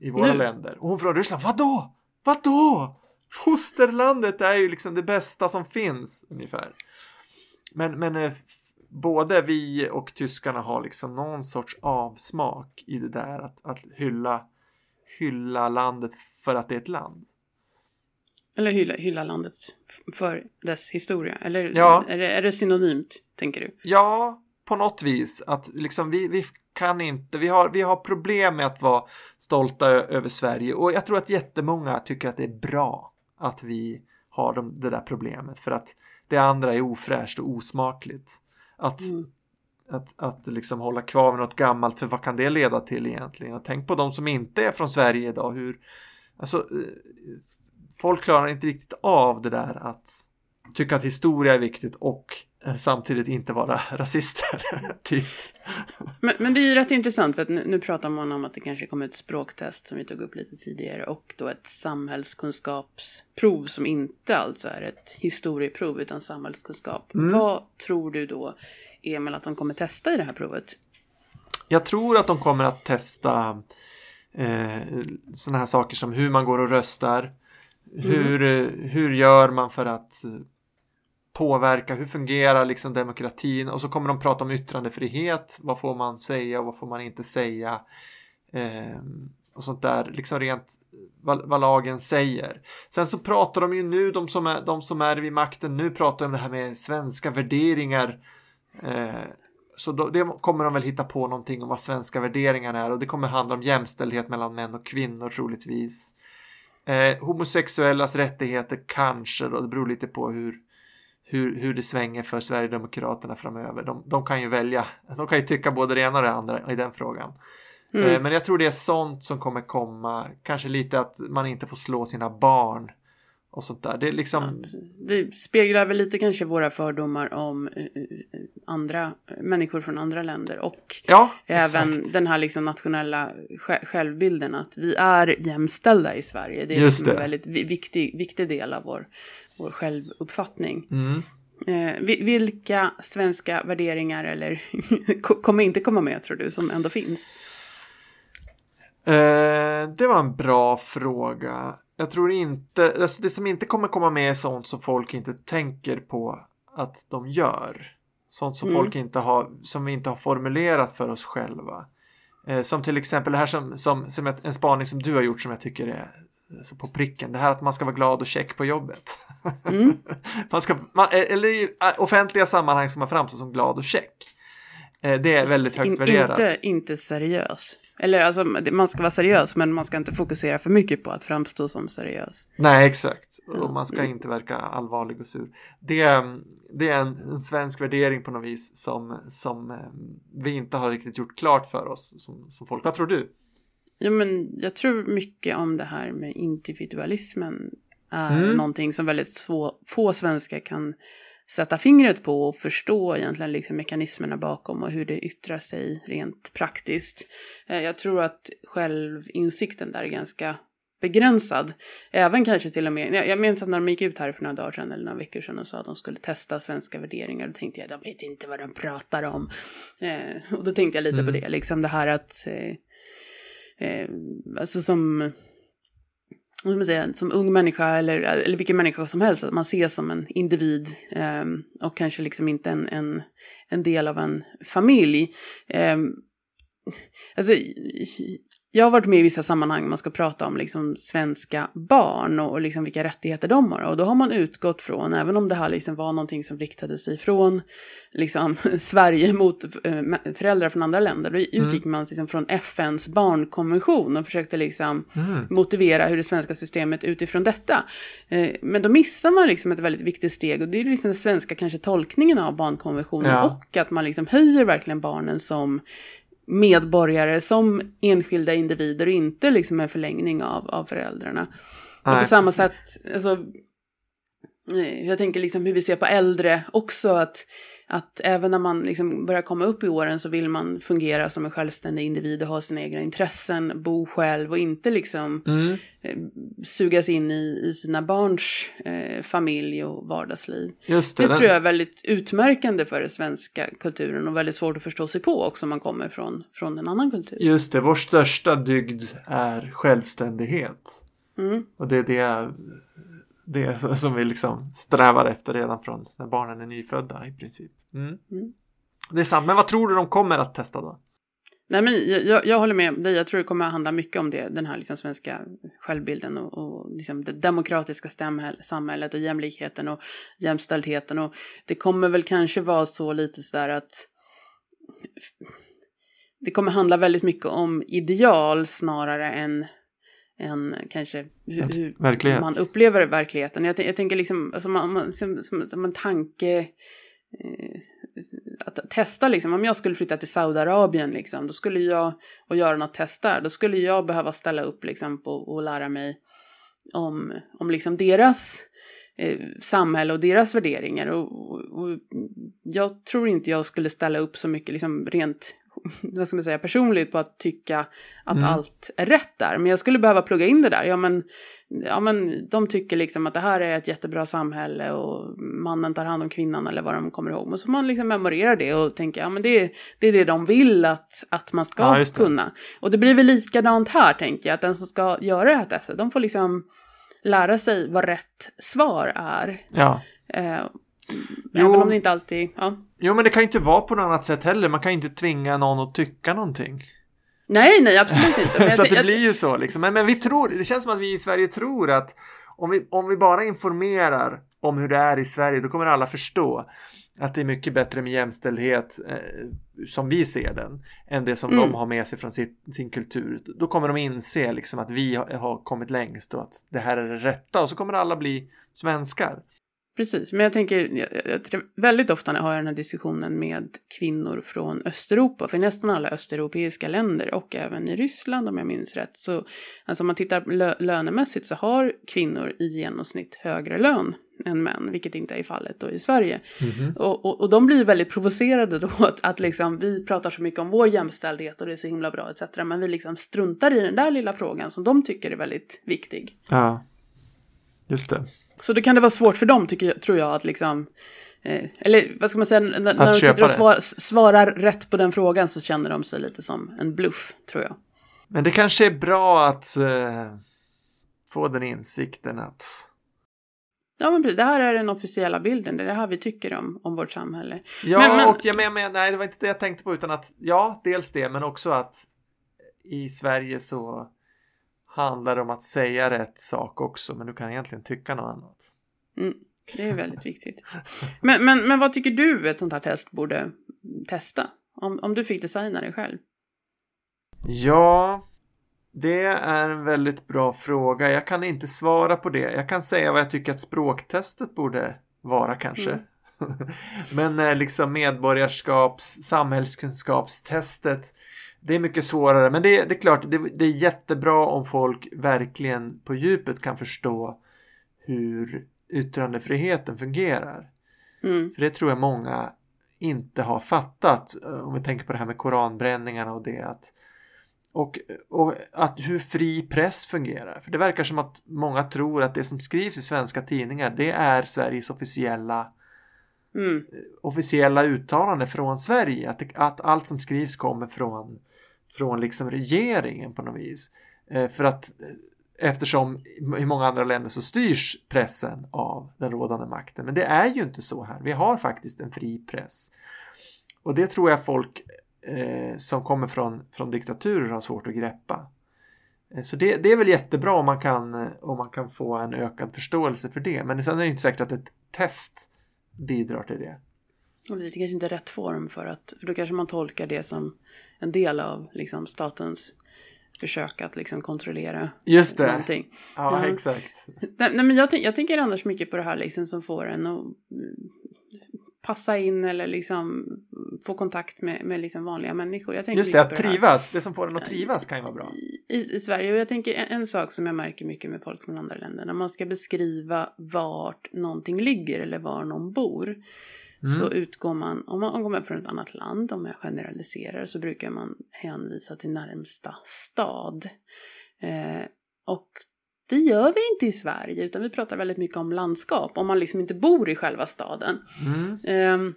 i våra Nu? länder. Och hon från Ryssland, vadå? Vadå? Fosterlandet är ju liksom det bästa som finns ungefär. Men, men eh, både vi och tyskarna har liksom någon sorts avsmak i det där att, att hylla, hylla landet för att det är ett land. Eller hylla, hylla landet för dess historia. Eller Ja. är, det, är det synonymt, tänker du? Ja, på något vis. Att liksom vi, vi kan inte, vi har, vi har problem med att vara stolta över Sverige och jag tror att jättemånga tycker att det är bra att vi har de, det där problemet för att det andra är ofräscht och osmakligt. Att, Mm. att, att liksom hålla kvar vid något gammalt, för vad kan det leda till egentligen? Och tänk på de som inte är från Sverige idag, hur, alltså, eh, folk klarar inte riktigt av det där att tycka att historia är viktigt och eh, samtidigt inte vara rasister. typ. Men, men det är ju rätt intressant för att nu, nu pratar man om att det kanske kommer ett språktest som vi tog upp lite tidigare och då ett samhällskunskapsprov som inte alltså är ett historieprov utan samhällskunskap. Mm. Vad tror du då, Emil, att de kommer testa i det här provet? Jag tror att de kommer att testa eh, sådana här saker som hur man går och röstar. Hur, eh, hur gör man för att eh, påverka, hur fungerar liksom demokratin och så kommer de prata om yttrandefrihet, vad får man säga och vad får man inte säga. Eh, och sånt där, liksom rent vad, vad lagen säger. Sen så pratar de ju nu, de som är, de som är vid makten nu pratar om det här med svenska värderingar. Eh, så då, det kommer de väl hitta på någonting om vad svenska värderingar är och det kommer handla om jämställdhet mellan män och kvinnor troligtvis. Eh, homosexuellas rättigheter kanske då, det beror lite på hur, hur, hur det svänger för Sverigedemokraterna framöver. De, de kan ju välja, de kan ju tycka både det ena och det andra i den frågan. Mm. Eh, men jag tror det är sånt som kommer komma, kanske lite att man inte får slå sina barn och sånt där. Det är liksom, Det speglar väl lite kanske våra fördomar om eh, eh, andra människor från andra länder och ja, även exakt. den här liksom nationella sj- självbilden att vi är jämställda i Sverige. Det är Just liksom en det. väldigt vi- viktig, viktig del av vår, vår självuppfattning. Mm. Eh, vi- vilka svenska värderingar eller ko- kommer inte komma med tror du som ändå finns? Eh, det var en bra fråga. Jag tror inte, alltså det som inte kommer komma med är sånt som folk inte tänker på att de gör. Sånt som Mm. folk inte har, som vi inte har formulerat för oss själva. Eh, som till exempel det här som, som, som ett, en spaning som du har gjort som jag tycker är så på pricken. Det här att man ska vara glad och check på jobbet. Mm. man ska, man, eller i offentliga sammanhang ska man framstå som glad och check. Eh, det är väldigt högt värderat. Inte, inte seriös. Eller alltså, man ska vara seriös men man ska inte fokusera för mycket på att framstå som seriös. Nej, exakt. Och man ska inte verka allvarlig och sur. Det, är- det är en, en svensk värdering på något vis som, som eh, vi inte har riktigt gjort klart för oss som, som folk. Vad tror du? Ja, men jag tror mycket om det här med individualismen är Mm. någonting som väldigt få, få svenskar kan sätta fingret på och förstå egentligen liksom mekanismerna bakom och hur det yttrar sig rent praktiskt. Eh, Jag tror att självinsikten där är ganska begränsad. Även kanske till och med, jag, jag minns att när de gick ut här för några dagar sedan eller några veckor sedan och sa att de skulle testa svenska värderingar, då tänkte jag, de vet inte vad de pratar om. Eh, och då tänkte jag lite Mm. på det, liksom det här att, eh, eh, alltså som, vad ska man säga, som ung människa eller, eller vilken människa som helst, att man ses som en individ eh, och kanske liksom inte en, en, en del av en familj. Eh, alltså, jag har varit med i vissa sammanhang man ska prata om liksom svenska barn och, och liksom vilka rättigheter de har. Och då har man utgått från, även om det här liksom var någonting som riktade sig från liksom, Sverige mot eh, föräldrar från andra länder, då utgick man liksom från FNs barnkonvention och försökte liksom Mm. motivera hur det svenska systemet utifrån detta. Eh, men då missar man liksom ett väldigt viktigt steg och det är liksom den svenska kanske tolkningen av barnkonventionen Ja. och att man liksom höjer verkligen barnen som medborgare, som enskilda individer och inte liksom en förlängning av, av föräldrarna. och på samma sätt, alltså, eh, jag tänker liksom hur vi ser på äldre också, att, att även när man liksom börjar komma upp i åren så vill man fungera som en självständig individ och ha sina egna intressen, bo själv och inte liksom Mm. eh, sugas in i, i sina barns eh, familj och vardagsliv. Just det. Det den- tror jag är väldigt utmärkande för den svenska kulturen och väldigt svårt att förstå sig på också om man kommer från, från en annan kultur. Just det, vår största dygd är självständighet. Mm. Och det är det, det som vi liksom strävar efter redan från när barnen är nyfödda i princip. Mm. Mm. Det är sant, men vad tror du de kommer att testa då? Nej, men jag, jag, jag håller med dig, jag tror det kommer att handla mycket om det, den här liksom svenska självbilden och, och liksom det demokratiska samhället och jämlikheten och jämställdheten. Och det kommer väl kanske vara så lite sådär att det kommer handla väldigt mycket om ideal snarare än, än kanske hur, hur man upplever verkligheten. Jag, jag tänker liksom, alltså man, man, som, som, som en tanke, eh, att testa liksom, om jag skulle flytta till Saudiarabien liksom, då skulle jag, och göra något test där, då skulle jag behöva ställa upp liksom på, och lära mig om, om liksom deras eh, samhälle och deras värderingar. Och, och, och jag tror inte jag skulle ställa upp så mycket liksom rent vad ska man säga, personligt på att tycka att Mm. allt är rätt där. Men jag skulle behöva plugga in det där. Ja men, ja, men de tycker liksom att det här är ett jättebra samhälle och mannen tar hand om kvinnan eller vad de kommer ihåg. Och så man liksom memorerar det och tänker, ja men det, är- det är det de vill att, att man ska Ja, kunna. Och det blir väl likadant här tänker jag, att den som ska göra det här testet, de får liksom lära sig vad rätt svar är. Ja. Eh, Jo. även om det inte alltid, ja. Jo, men det kan ju inte vara på något annat sätt heller. Man kan ju inte tvinga någon att tycka någonting. Nej, nej, absolut inte. Jag så tän- det jag- blir ju så liksom. Men, men vi tror, det känns som att vi i Sverige tror att om vi, om vi bara informerar om hur det är i Sverige, då kommer alla förstå att det är mycket bättre med jämställdhet eh, som vi ser den än det som Mm. de har med sig från sitt, sin kultur. Då kommer de inse liksom att vi har, har kommit längst och att det här är det rätta och så kommer alla bli svenskar. Precis, men jag tänker, jag, jag, tror väldigt ofta när jag har den här diskussionen med kvinnor från Östeuropa, för i nästan alla östeuropeiska länder och även i Ryssland om jag minns rätt, så alltså om man tittar lö, lönemässigt så har kvinnor i genomsnitt högre lön än män, vilket inte är fallet då i Sverige. Och, och, och de blir väldigt provocerade då att, att liksom, vi pratar så mycket om vår jämställdhet och det är så himla bra etc. Men vi liksom struntar i den där lilla frågan som de tycker är väldigt viktig. Ja, just det. Så då kan det vara svårt för dem, tycker jag, tror jag, att liksom... Eh, eller vad ska man säga, när, när de sitter och svar, svarar rätt på den frågan så känner de sig lite som en bluff, tror jag. Men det kanske är bra att eh, få den insikten att Ja, men precis, det här är den officiella bilden, det är det här vi tycker om, om vårt samhälle. Ja, Men- men- och jag menar, men, nej, det var inte det jag tänkte på, utan att ja, dels det, men också att i Sverige så handlar det om att säga rätt sak också, men du kan egentligen tycka något annat. Mm, det är väldigt viktigt. Men, men, men vad tycker du ett sånt här test borde testa? Om, om du fick designa det själv. Ja, det är en väldigt bra fråga. Jag kan inte svara på det. Jag kan säga vad jag tycker att språktestet borde vara kanske. Men eh, liksom medborgarskaps, samhällskunskapstestet, det är mycket svårare. Men det, det är klart, det, det är jättebra om folk verkligen på djupet kan förstå hur yttrandefriheten fungerar. Mm, För det tror jag många inte har fattat. eh, Om vi tänker på det här med koranbränningarna och det att och, och att hur fri press fungerar. För det verkar som att många tror att det som skrivs i svenska tidningar det är Sveriges officiella Mm. officiella uttalande från Sverige. Att, att allt som skrivs kommer från, från liksom regeringen på något vis. Eh, för att eh, eftersom i många andra länder så styrs pressen av den rådande makten. Men det är ju inte så här. Vi har faktiskt en fri press. Och det tror jag folk eh, som kommer från, från diktaturer har svårt att greppa. Eh, så det, det, är väl jättebra om man, kan, om man kan få en ökad förståelse för det. Men sen är det inte säkert att ett test bidrar till det. Och det är kanske inte rätt form för att, för då kanske man tolkar det som en del av liksom, statens försök att liksom kontrollera Just det. någonting. Ja, ja. exakt. Nej, men jag, jag tänker annars mycket på det här liksom som får en att passa in eller liksom få kontakt med, med liksom vanliga människor. Jag Just det, att trivas. Det, det, som får en att trivas kan ju vara bra. I, I, Sverige, och jag tänker en, en, sak som jag märker mycket med folk från andra länder. När man ska beskriva vart någonting ligger eller var någon bor. Mm. Så utgår man, om man kommer från ett annat land, om jag generaliserar, så brukar man hänvisa till närmsta stad. Eh, och det gör vi inte i Sverige, utan vi pratar väldigt mycket om landskap, om man liksom inte bor i själva staden. Mm. Um,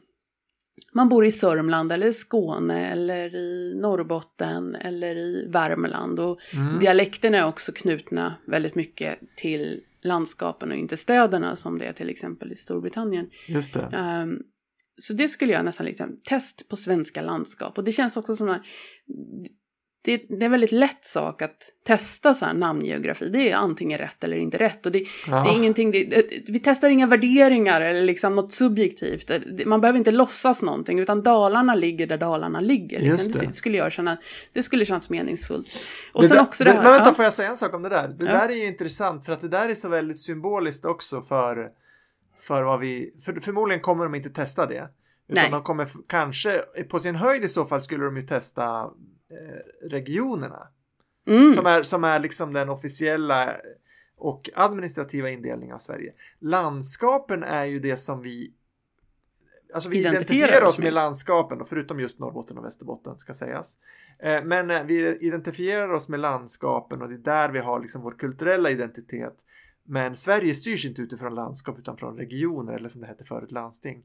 man bor i Sörmland eller Skåne eller i Norrbotten eller i Värmland och mm. dialekterna är också knutna väldigt mycket till landskapen och inte städerna som det är till exempel i Storbritannien. Just det. Um, så det skulle jag nästan liksom, test på svenska landskap. Och det känns också som att det, det, är en väldigt lätt sak att testa så här namngeografi. Det är antingen rätt eller inte rätt. Och det, ja. det är ingenting, det, vi testar inga värderingar eller liksom något subjektivt. Man behöver inte låtsas någonting, utan Dalarna ligger där Dalarna ligger. Liksom. Det. skulle jag känna, det skulle kännas meningsfullt. Och sen där, också det här. Men vänta, ja. får jag säga en sak om det där? Det ja. där är ju intressant, för att det där är så väldigt symboliskt också för, för vad vi, för, förmodligen kommer de inte testa det. Utan Nej. de kommer kanske, på sin höjd i så fall skulle de ju testa regionerna. Mm. Som, är, som är liksom den officiella och administrativa indelningen av Sverige. Landskapen är ju det som vi Alltså vi identifierar, identifierar oss med, med landskapen, förutom just Norrbotten och Västerbotten ska sägas. Eh, men eh, vi identifierar oss med landskapen och det är där vi har liksom vår kulturella identitet. Men Sverige styrs inte utifrån landskap utan från regioner eller som det hette förut landsting.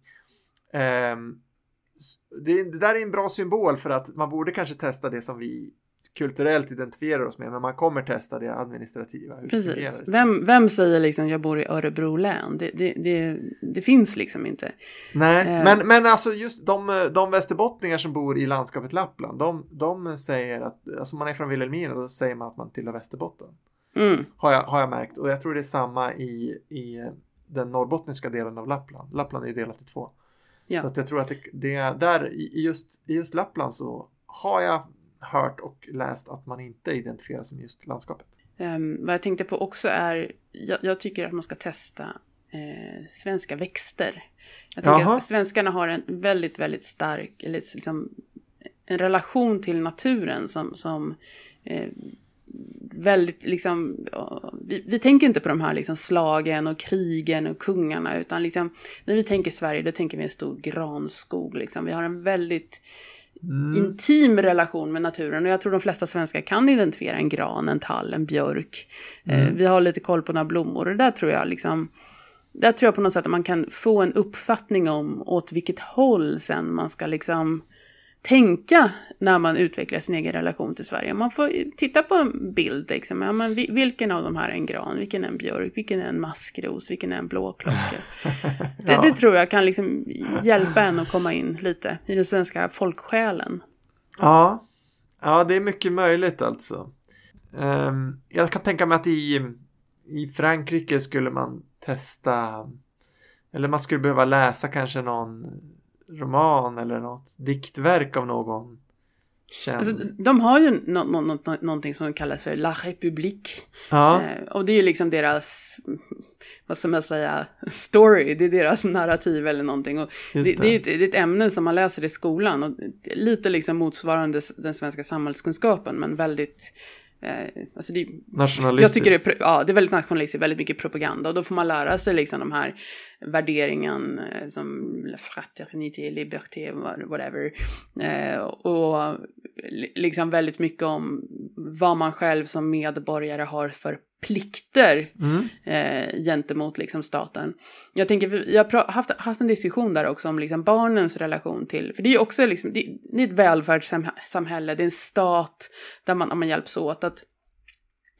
Det, det, där är en bra symbol för att man borde kanske testa det som vi kulturellt identifierar oss med, men man kommer testa det administrativa. Precis. Vem, vem säger liksom jag bor i Örebro län? Det, det, det, det finns liksom inte. Nej, eh. men, men alltså just de, de västerbottningar som bor i landskapet Lappland, de, de säger att, alltså man är från Vilhelmina, då säger man att man tillhör Västerbotten. Mm. Har, jag, har jag märkt, och jag tror det är samma i, i den norrbottniska delen av Lappland. Lappland är ju delat i två. Ja. Så att jag tror att det, det där i just, i just Lappland så har jag hört och läst att man inte identifierar som just landskapet. Um, vad jag tänkte på också är, jag, jag tycker att man ska testa eh, svenska växter. Jag Jaha. att svenskarna har en väldigt, väldigt stark, eller liksom en relation till naturen som, som eh, väldigt liksom, vi, vi, tänker inte på de här liksom slagen och krigen och kungarna, utan liksom, när vi tänker Sverige, då tänker vi en stor granskog. Liksom. Vi har en väldigt mm. intim relation med naturen och jag tror de flesta svenskar kan identifiera en gran, en tall, en björk. Eh, mm. Eh, vi har lite koll på några blommor och där tror jag liksom, där tror jag på något sätt att man kan få en uppfattning om åt vilket håll sen man ska liksom tänka när man utvecklar sin egen relation till Sverige. Man får titta på en bild, liksom. ja, men vilken av de här är en gran, vilken är en björk, vilken är en maskros, vilken är en blåklocka. ja. det, det, tror jag kan liksom hjälpa en att komma in lite i den svenska folksjälen. Ja, ja det är mycket möjligt alltså. Um, jag kan tänka mig att i, i Frankrike skulle man testa eller man skulle behöva läsa kanske någon roman eller något diktverk av någon känd. Alltså, de har ju no no no någonting som kallas för La République. Ja. Eh, och det är ju liksom deras, vad ska man säga, story, det är deras narrativ eller någonting. Och det, det. det, är ett, det är ett ämne som man läser i skolan och lite liksom motsvarande den svenska samhällskunskapen men väldigt alltså det, Nationalistiskt. jag tycker det är, ja, det är väldigt nationalistiskt, väldigt mycket propaganda. Och då får man lära sig liksom de här värderingen eh, som fraternité, liberté, whatever. Eh, och liksom väldigt mycket om vad man själv som medborgare har för plikter mm. eh, gentemot liksom, staten. Jag tänker, jag har haft, haft en diskussion där också om liksom, barnens relation till, för det är ju också liksom, det, det är ett välfärdssamhälle, det är en stat där man, man hjälps åt. Att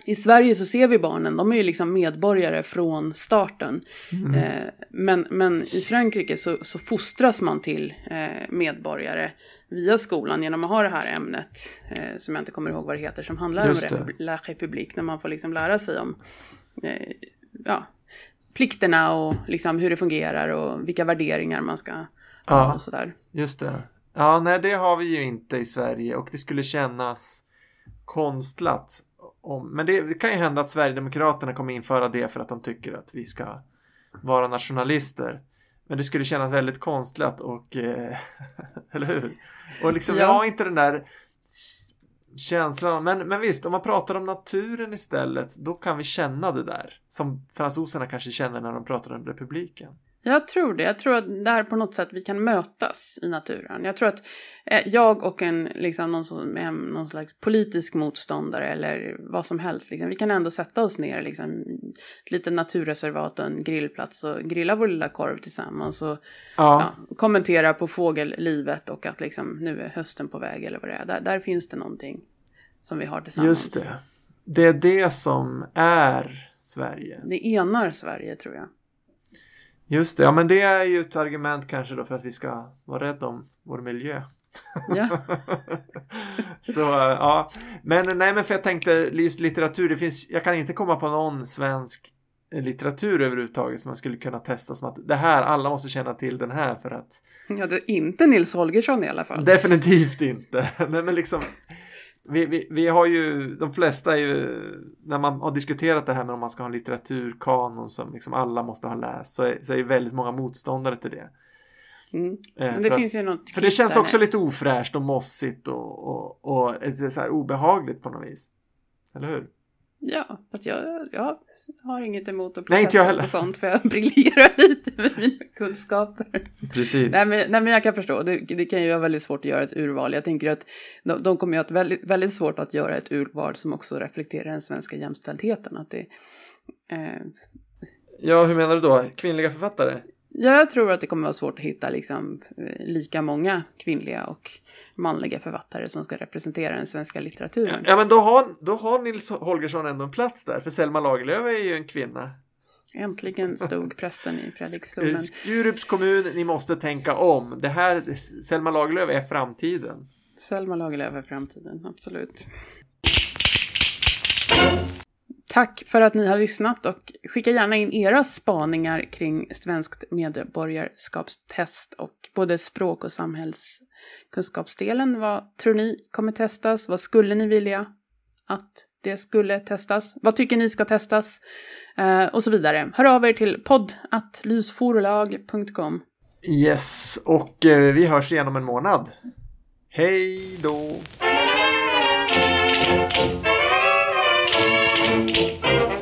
i Sverige så ser vi barnen, de är ju liksom medborgare från starten. Mm. Eh, men, men i Frankrike så, så fostras man till eh, medborgare via skolan genom att ha det här ämnet, eh, som jag inte kommer ihåg vad det heter, som handlar Just om det. La République, när man får liksom lära sig om eh, ja, plikterna och liksom hur det fungerar och vilka värderingar man ska ja, ha och sådär. Just det. Ja, nej det har vi ju inte i Sverige och det skulle kännas konstlat om, men det kan ju hända att Sverigedemokraterna kommer införa det för att de tycker att vi ska vara nationalister. Men det skulle kännas väldigt konstlat och, eh, eller hur? Och liksom, ja. jag har inte den där känslan. Men, men visst, om man pratar om naturen istället, då kan vi känna det där. Som fransoserna kanske känner när de pratar om republiken. Jag tror det. Jag tror att där på något sätt vi kan mötas i naturen. Jag tror att eh, jag och en, liksom, någon, som, en, någon slags politisk motståndare eller vad som helst, liksom, vi kan ändå sätta oss ner liksom, i ett litet naturreservat och en grillplats och grilla vår lilla korv tillsammans och ja. Ja, kommentera på fågellivet och att liksom, nu är hösten på väg eller vad det är. Där, där finns det någonting som vi har tillsammans. Just det. Det är det som är Sverige. Det enar Sverige tror jag. Just det, ja men det är ju ett argument kanske då för att vi ska vara rädda om vår miljö. Ja. så ja, men nej men för jag tänkte just litteratur, det finns, jag kan inte komma på någon svensk litteratur överhuvudtaget som man skulle kunna testa som att det här, alla måste känna till den här för att... Ja, det är inte Nils Holgersson i alla fall. Definitivt inte. men, men liksom, vi, vi, vi, har ju, de flesta är ju, när man har diskuterat det här med om man ska ha en litteraturkanon som liksom alla måste ha läst så är, så är väldigt många motståndare till det. Mm. Eh, det finns att, ju något för det känns också lite ofräscht och mossigt och, och, och lite så här obehagligt på något vis. Eller hur? Ja, fast jag, jag har inget emot att protestera på sånt för jag briljerar lite med mina kunskaper. Precis. Nej men, nej, men jag kan förstå, det, det kan ju vara väldigt svårt att göra ett urval. Jag tänker att de, de kommer ju att väldigt, väldigt svårt att göra ett urval som också reflekterar den svenska jämställdheten. Att det, eh... Ja, hur menar du då? Kvinnliga författare? Jag tror att det kommer vara svårt att hitta liksom, eh, lika många kvinnliga och manliga författare som ska representera den svenska litteraturen. Ja, men då har, då har Nils Holgersson ändå en plats där, för Selma Lagerlöf är ju en kvinna. Äntligen stod prästen i predikstolen. Skurups kommun, ni måste tänka om. Det här, Selma Lagerlöf är framtiden. Selma Lagerlöf är framtiden, absolut. Tack för att ni har lyssnat och skicka gärna in era spaningar kring svenskt medborgarskapstest och både språk och samhällskunskapsdelen. Vad tror ni kommer testas? Vad skulle ni vilja att det skulle testas? Vad tycker ni ska testas? Eh, och så vidare. Hör av er till podd.lysforlag.com. Yes, och eh, vi hörs igen om en månad. Hej då! Thank you.